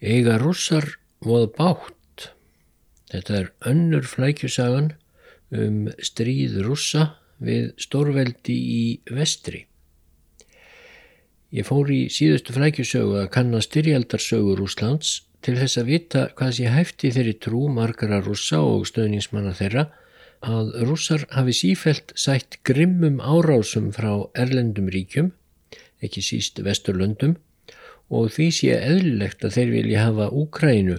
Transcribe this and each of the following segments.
Eiga rússar voða bátt. Þetta er önnur flækjusagan um stríð rússa við stórveldi í vestri. Ég fór í síðustu flækjusögu að kanna styrjaldarsögu Rúslands til þess að vita hvað sé hæfti þeirri trú margara rússa og stöðningsmanna þeirra að rússar hafi sífelt sætt grimmum árásum frá erlendum ríkjum, ekki síst vesturlöndum, og því sé eðlilegt að þeir vilja hafa Úkrænu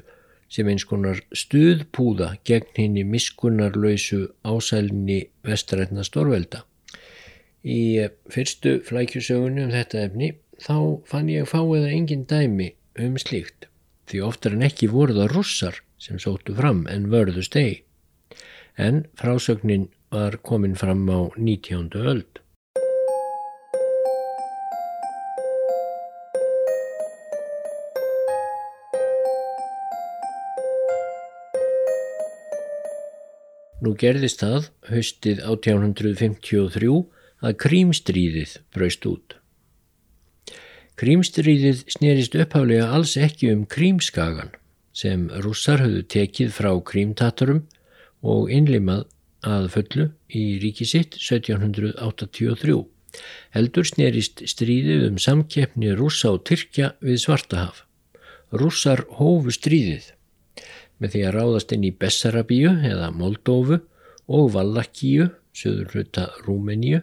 sem eins konar stuðpúða gegn henni miskunnarlausu ásælni vestrætna stórvelda. Í fyrstu flækjusögunni um þetta efni þá fann ég fáið að engin dæmi um slíkt því oftar en ekki voru það russar sem sóttu fram en vörðu stegi. En frásögnin var komin fram á 19. öld. Nú gerðist það höstið 1853 að krímstríðið braust út. Krímstríðið snerist upphálega alls ekki um krímskagan sem rússar höfðu tekið frá krímtatarum og innlimað að fullu í ríki sitt 1783. Heldur snerist stríðið um samkeppni rússa og Tyrkja við Svartahaf. Rússar hófu stríðið með því að ráðast inn í Bessarabíu eða Moldófu og Vallakíu, söður hluta Rúmeníu,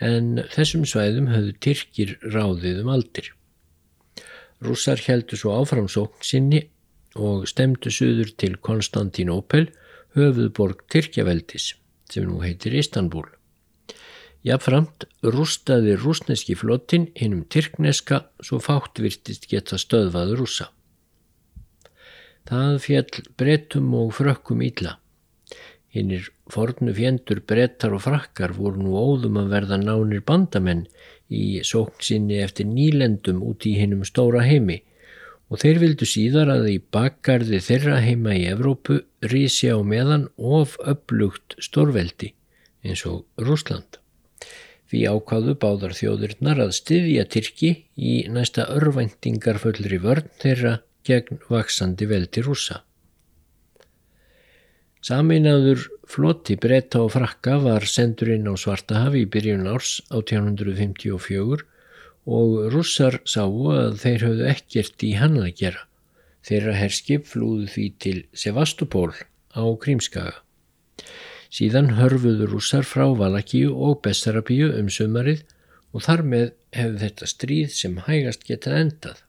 en þessum svæðum höfðu Tyrkir ráðið um aldir. Rússar heldur svo áframsókn sinni og stemdu söður til Konstantinopel, höfuðborg Tyrkjaveldis, sem nú heitir Istanbul. Jáframt rústaði rúsneski flottin hinnum Tyrkneska svo fátt virtist geta stöðvaður rússa. Það fjall brettum og frökkum ítla. Hinnir fornu fjendur brettar og frakkar voru nú óðum að verða nánir bandamenn í sóknsinni eftir nýlendum út í hinnum stóra heimi og þeir vildu síðar að í bakgarði þeirra heima í Evrópu rísi á meðan of upplugt stórveldi eins og Rúsland. Því ákváðu báðar þjóðurnar að styðja Tyrki í næsta örvæntingarfullri vörn þeirra gegn vaksandi veldi rúsa. Saminaður flotti breyta og frakka var sendur inn á Svartahafi í byrjun árs 1854 og rússar sáu að þeir höfðu ekkert í hann að gera. Þeirra herskip flúðu því til Sevastopol á Krímskaga. Síðan hörfuðu rússar frá Valakíu og Bessarabíu um sumarið og þar með hefðu þetta stríð sem hægast getað endað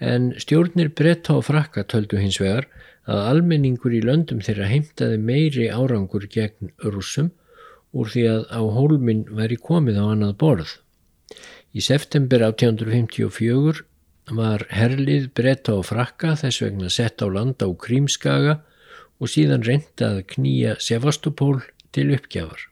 en stjórnir bretta og frakka töldu hins vegar að almenningur í löndum þeirra heimtaði meiri árangur gegn russum úr því að á hólminn væri komið á annað borð. Í september 1854 var herlið bretta og frakka þess vegna sett á land á Krímskaga og síðan reyndað knýja Sevastopol til uppgjafar.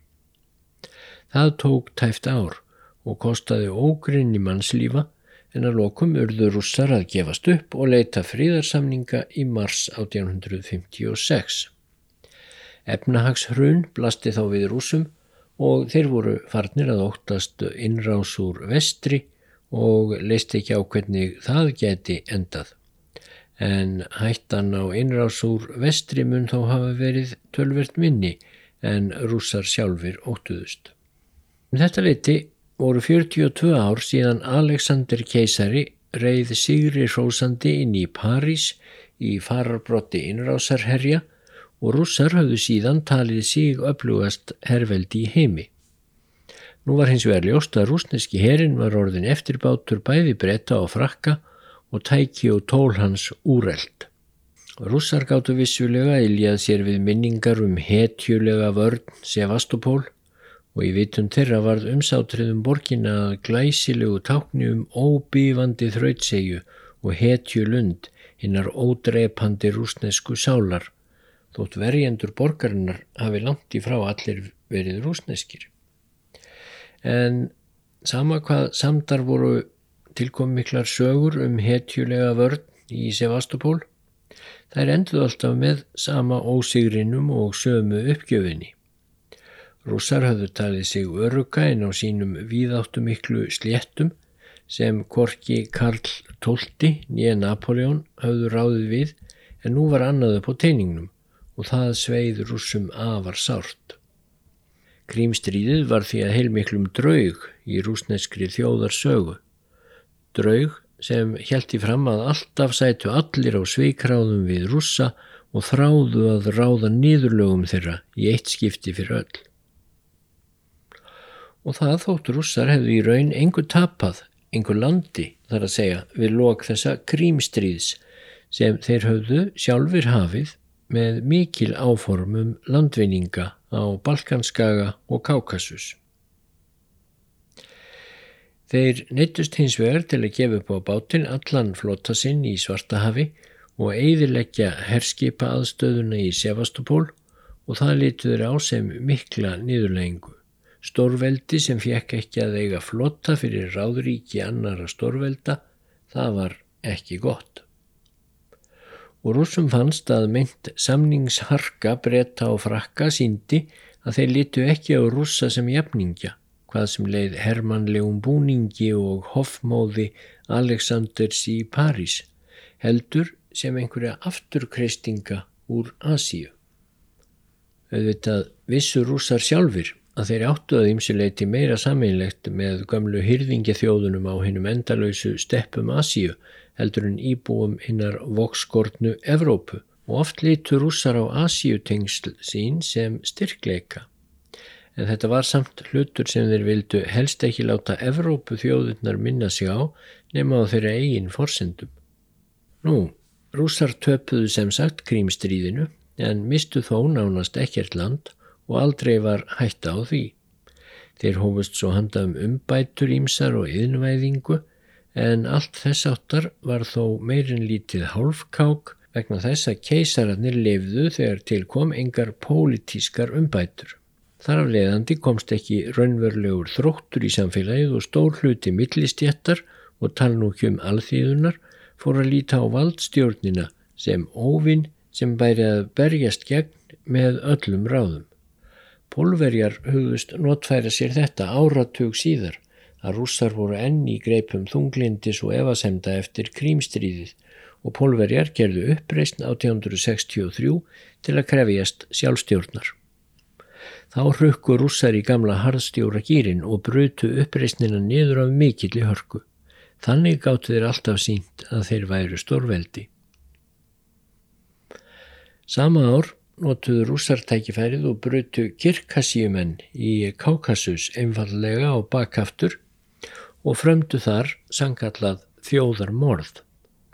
Það tók tæft ár og kostaði ógrinn í mannslífa en að lokum urðu rússar að gefast upp og leita fríðarsamninga í mars 1856. Efnahagshrun blasti þá við rúsum og þeir voru farnir að óttast innrás úr vestri og leist ekki á hvernig það geti endað. En hættan á innrás úr vestri mun þó hafa verið tölvert minni en rússar sjálfur óttuðust. Um þetta leiti voru 42 ár síðan Alexander keisari reið Sigri Rósandi inn í París í fararbrotti innrásarherja og rússar hafðu síðan talið sig öflugast herveldi í heimi. Nú var hins vegar ljóst að rúsneski herin var orðin eftirbátur bæði breyta og frakka og tæki og tól hans úreld. Rússar gáttu vissulega iljað sér við minningar um hetjulega vörn Sevastopól og í vitum þeirra varð umsátriðum borgina að glæsilegu tákni um óbífandi þrautsegju og hetju lund hinnar ódreipandi rúsnesku sálar, þótt verjendur borgarinnar hafi langt í frá allir verið rúsneskir. En sama hvað samdar voru tilkommiklar sögur um hetjulega vörn í Sevastopól, þær enduð alltaf með sama ósigrinum og sömu uppgjöfinni. Rússar hafðu talið sig öruga en á sínum víðáttu miklu sléttum sem Korki Karl XII nýja Napoleon hafðu ráðið við en nú var annaðu på teiningnum og það sveið rússum afar sárt. Krímstríðið var því að heilmiklum draug í rúsneskri þjóðarsögu. Draug sem hjælti fram að alltaf sætu allir á sveikráðum við rússa og þráðu að ráða nýðurlögum þeirra í eitt skipti fyrir öll. Og það þótt rússar hefðu í raun engur tapað, engur landi þar að segja við lok þessa krímstríðs sem þeir höfðu sjálfur hafið með mikil áformum landvinninga á Balkanskaga og Kákasus. Þeir neittust hins vegar til að gefa upp á bátinn allan flotta sinn í Svartahafi og eiðileggja herskipa aðstöðuna í Sevastopól og það lituður á sem mikla niðurlengu. Stórveldi sem fjekk ekki að eiga flotta fyrir ráðríki annara stórvelda, það var ekki gott. Og rúsum fannst að mynd samningsharka breyta og frakka síndi að þeir litu ekki á rúsa sem jafningja hvað sem leið hermanlegum búningi og hoffmóði Aleksanders í París, heldur sem einhverja afturkreistinga úr Asíu. Auðvitað vissu rúsar sjálfur að þeir áttu að ymsileiti meira sameinlegt með gamlu hyrðingjathjóðunum á hinnum endalöysu steppum Asíu heldur en íbúum hinnar vokskortnu Evrópu. Og oft litur rúsar á Asíutengsl sín sem styrkleika. En þetta var samt hlutur sem þeir vildu helst ekki láta Evrópu þjóðurnar minna sig á nema á þeirra eigin forsendum. Nú, rússar töpuðu sem sagt krímstríðinu en mistu þó nánast ekkert land og aldrei var hætta á því. Þeir hófust svo handa um umbætur ímsar og yðnvæðingu en allt þess áttar var þó meirinn lítið hálfkák vegna þess að keisararnir lefðu þegar til kom engar pólitískar umbætur. Þar af leiðandi komst ekki raunverulegur þróttur í samfélagið og stór hluti millistjættar og talnúkjum alþýðunar fór að líta á valdstjórnina sem óvinn sem bæri að berjast gegn með öllum ráðum. Pólverjar hugðust notfæra sér þetta áratug síðar að rússar voru enn í greipum þunglindis og evasemda eftir krímstríðið og pólverjar gerðu uppreysn 1863 til að krefjast sjálfstjórnar. Þá hrukku rússar í gamla harðstjóra gýrin og brutu uppreysnina niður af mikilli hörku. Þannig gáttu þeir alltaf sínt að þeir væru stórveldi. Sama ár notuðu rússartækifærið og brutu kirkasíumenn í Kaukasus einfallega á bakkaftur og frömdu þar sangallað þjóðarmorð.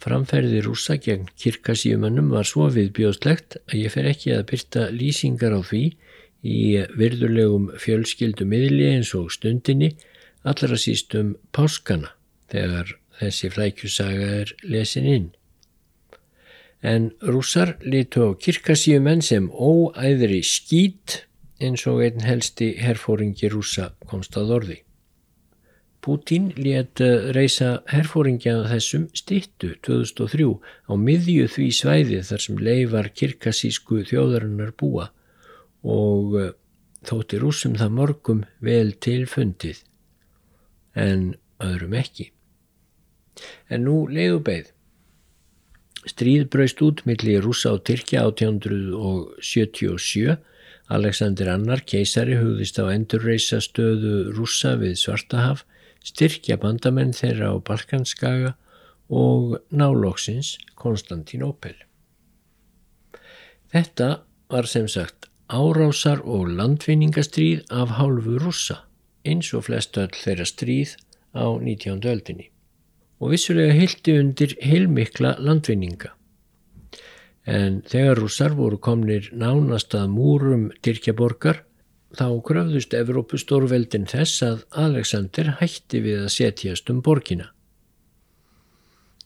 Framferði rússa gegn kirkasíumennum var svo viðbjóðslegt að ég fer ekki að byrta lýsingar á því í virðulegum fjölskyldu miðli eins og stundinni allra sístum páskana þegar þessi flækjusaga er lesin inn. En rússar litu á kirkasíumenn sem óæðri skít eins og einn helsti herfóringi rússa komst að orði. Pútín let reysa herfóringja þessum stittu 2003 á miðju því svæði þar sem leifar kirkasísku þjóðarinnar búa og eh, þótti rúsum það morgum vel tilfundið en öðrum ekki. En nú leiðu beigð. Stríð braust út millir rúsa á Tyrkja 1877. Alexander Annar, keisari, hugðist á endurreisa stöðu rúsa við Svartahaf, styrkja bandamenn þeirra á Balkanskaga og nálóksins Konstantinopel. Þetta var sem sagt árásar og landvinningastríð af hálfu rússa eins og flest öll þeirra stríð á 19. öldinni og vissulega hildi undir heilmikla landvinninga. En þegar rússar voru komnir nánast að múrum Tyrkjaborgar þá kröfðust Evrópustórveldin þess að Alexander hætti við að setjast um borgina.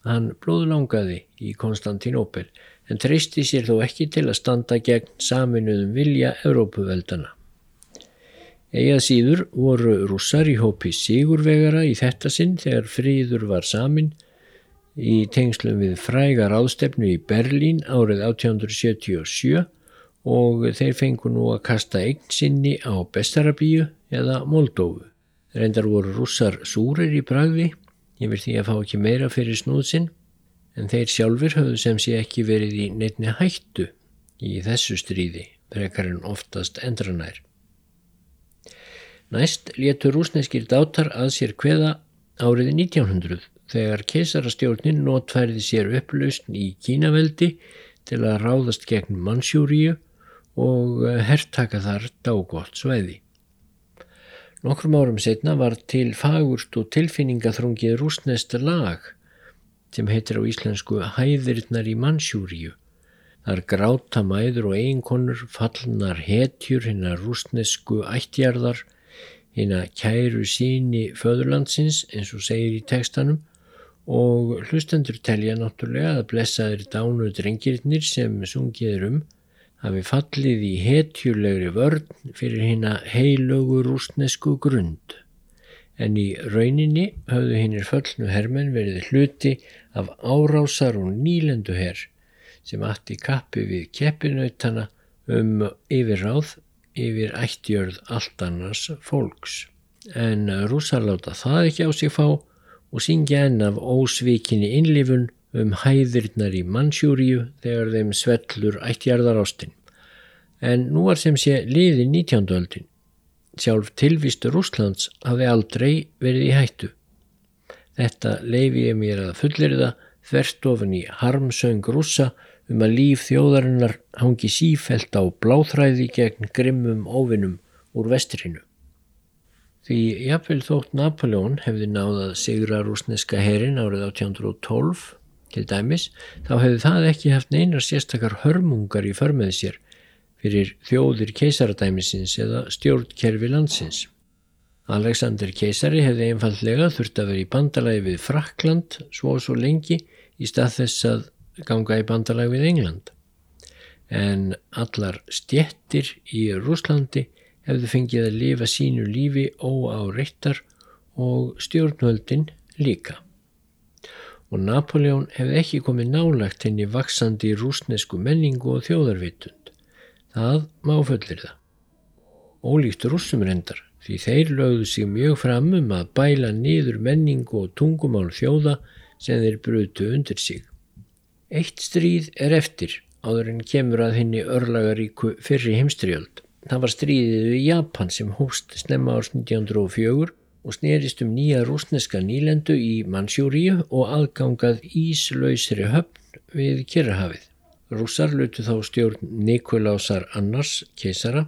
Hann blóðlangaði í Konstantinopel en treysti sér þó ekki til að standa gegn saminuðum vilja Európuveldana. Egað síður voru rússar í hópi Sigurvegara í þetta sinn þegar fríður var samin í tengslum við frægar ástefnu í Berlín árið 1877 og þeir fengu nú að kasta eign sinni á Bestarabíu eða Moldófu. Reyndar voru rússar súrir í bragði yfir því að fá ekki meira fyrir snúðsinn en þeir sjálfur höfðu sem sé ekki verið í neittni hættu í þessu stríði, frekar en oftast endranær. Næst létur rúsneskir dátar að sér hveða árið 1900 þegar keisarastjórnin notfærði sér upplausn í Kínaveldi til að ráðast gegn Mansjúríu og eh, herrtaka þar dágótt sveiði. Nokkrum árum setna var til fagurst og tilfinningaþrungið rúsnesta lag sem heitir á íslensku Hæðirinnar í Mansjúríu. Þar gráta mæður og einkonur fallnar hetjur hinnar rúsnesku ættjarðar, hinna kæru síni föðurlandsins eins og segir í tekstanum og hlustendur telja náttúrulega að blessaðir dánu drengirinnir sem sungið er um hafi fallið í hetjulegri vörn fyrir hérna heilögu rúsnesku grund. En í rauninni höfðu hinnir föllnu hermen verið hluti af árásar og nýlendu herr sem afti kappi við keppinautana um yfirráð yfir ættjörð allt annars fólks. En rúsar láta það ekki á sig fá og syngja enn af ósvíkinni innlifun um hæðirnar í Mansjúriu þegar þeim svellur ættjarðar ástin. En nú var sem sé liði 19. öldin. Sjálf tilvistu Rúslands hafi aldrei verið í hættu. Þetta leifi ég mér að fullirða þvert ofin í harmsöng rússa um að líf þjóðarinnar hangi sífelt á bláþræði gegn grimmum óvinnum úr vestrinu. Því jafnvel þótt Napoleon hefði náðað sigra rúsneska herin árið 1812 til dæmis, þá hefði það ekki haft neinar sérstakar hörmungar í förmið sér fyrir þjóðir keisaradæmisins eða stjórnkerfi landsins. Alexander keisari hefði einfallega þurft að vera í bandalagi við Frakland svo og svo lengi í stað þess að ganga í bandalagi við England. En allar stjettir í Rúslandi hefðu fengið að lifa sínu lífi óáreittar og stjórnvöldin líka og Napoleon hefði ekki komið nálagt henni vaksandi rúsnesku menningu og þjóðarvitund. Það má fullir það. Ólíkt rússum reyndar því þeir lögðu sig mjög fram um að bæla niður menningu og tungumál þjóða sem þeir brutu undir sig. Eitt stríð er eftir áður en kemur að henni örlagaríku fyrri heimstriöld. Það var stríðið við Japan sem hóst snemma árs 1904 og snerist um nýja rúsneska nýlendu í Mansjúríu og aðgangað íslausri höfn við Kirrahafið. Rússar lutu þá stjórn Nikolásar Annars keisara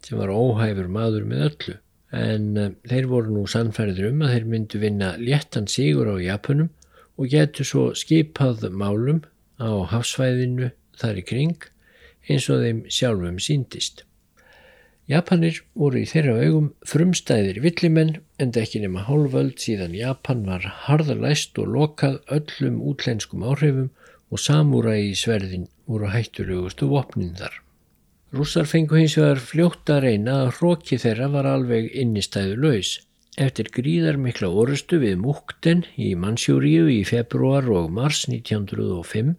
sem var óhæfur maður með öllu en uh, þeir voru nú sannfærður um að þeir myndu vinna léttan sigur á Japunum og getur svo skipað málum á hafsvæðinu þar í kring eins og þeim sjálfum síndist. Japanir voru í þeirra augum frumstæðir villimenn en ekki nema hálföld síðan Japan var harðalæst og lokað öllum útlenskum áhrifum og samúra í sverðin voru hættulegustu vopnin þar. Rússar fengu hins vegar fljótt að reyna að hróki þeirra var alveg innistæðu laus. Eftir gríðar mikla orustu við Múkten í Mansjúriu í februar og mars 1905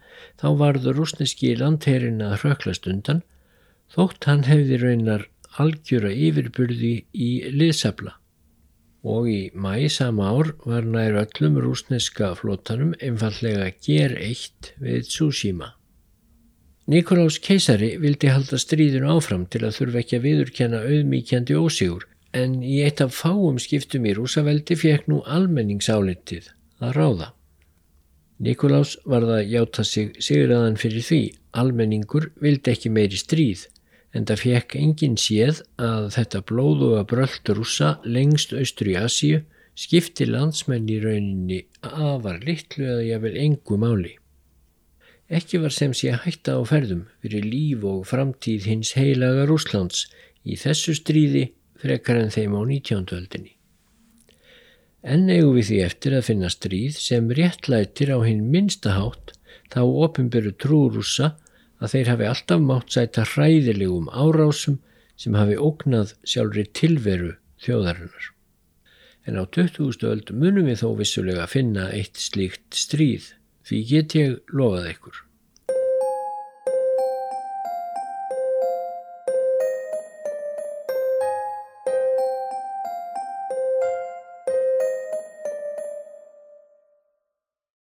þá varður rúsneski landherrin að hröklast undan þótt hann hefði raunar algjöra yfirburði í liðsabla og í mæ sama ár var nær öllum rúsneska flótanum einfallega ger eitt við Tsushima. Nikolás keisari vildi halda stríðinu áfram til að þurfa ekki að viðurkenna auðmíkjandi ósigur en í eitt af fáum skiptum í rúsaveldi fekk nú almenningsálitið að ráða. Nikolás var það hjáta sig sigurðan fyrir því almenningur vildi ekki meiri stríð en það fekk engin séð að þetta blóðu að bröld rúsa lengst austur í Asíu skipti landsmenn í rauninni afar litlu eða jável engu máli. Ekki var sem sé að hætta á ferðum fyrir líf og framtíð hins heilaga Rúslands í þessu stríði frekar en þeim á 19. öldinni. En eigum við því eftir að finna stríð sem réttlætir á hinn minstahátt þá ofinberu trúrúsa að þeir hafi alltaf mátt sæta hræðilegum árásum sem hafi ógnað sjálfri tilveru þjóðarinnar. En á 20. öld munum við þó vissulega að finna eitt slíkt stríð því get ég lofað ykkur.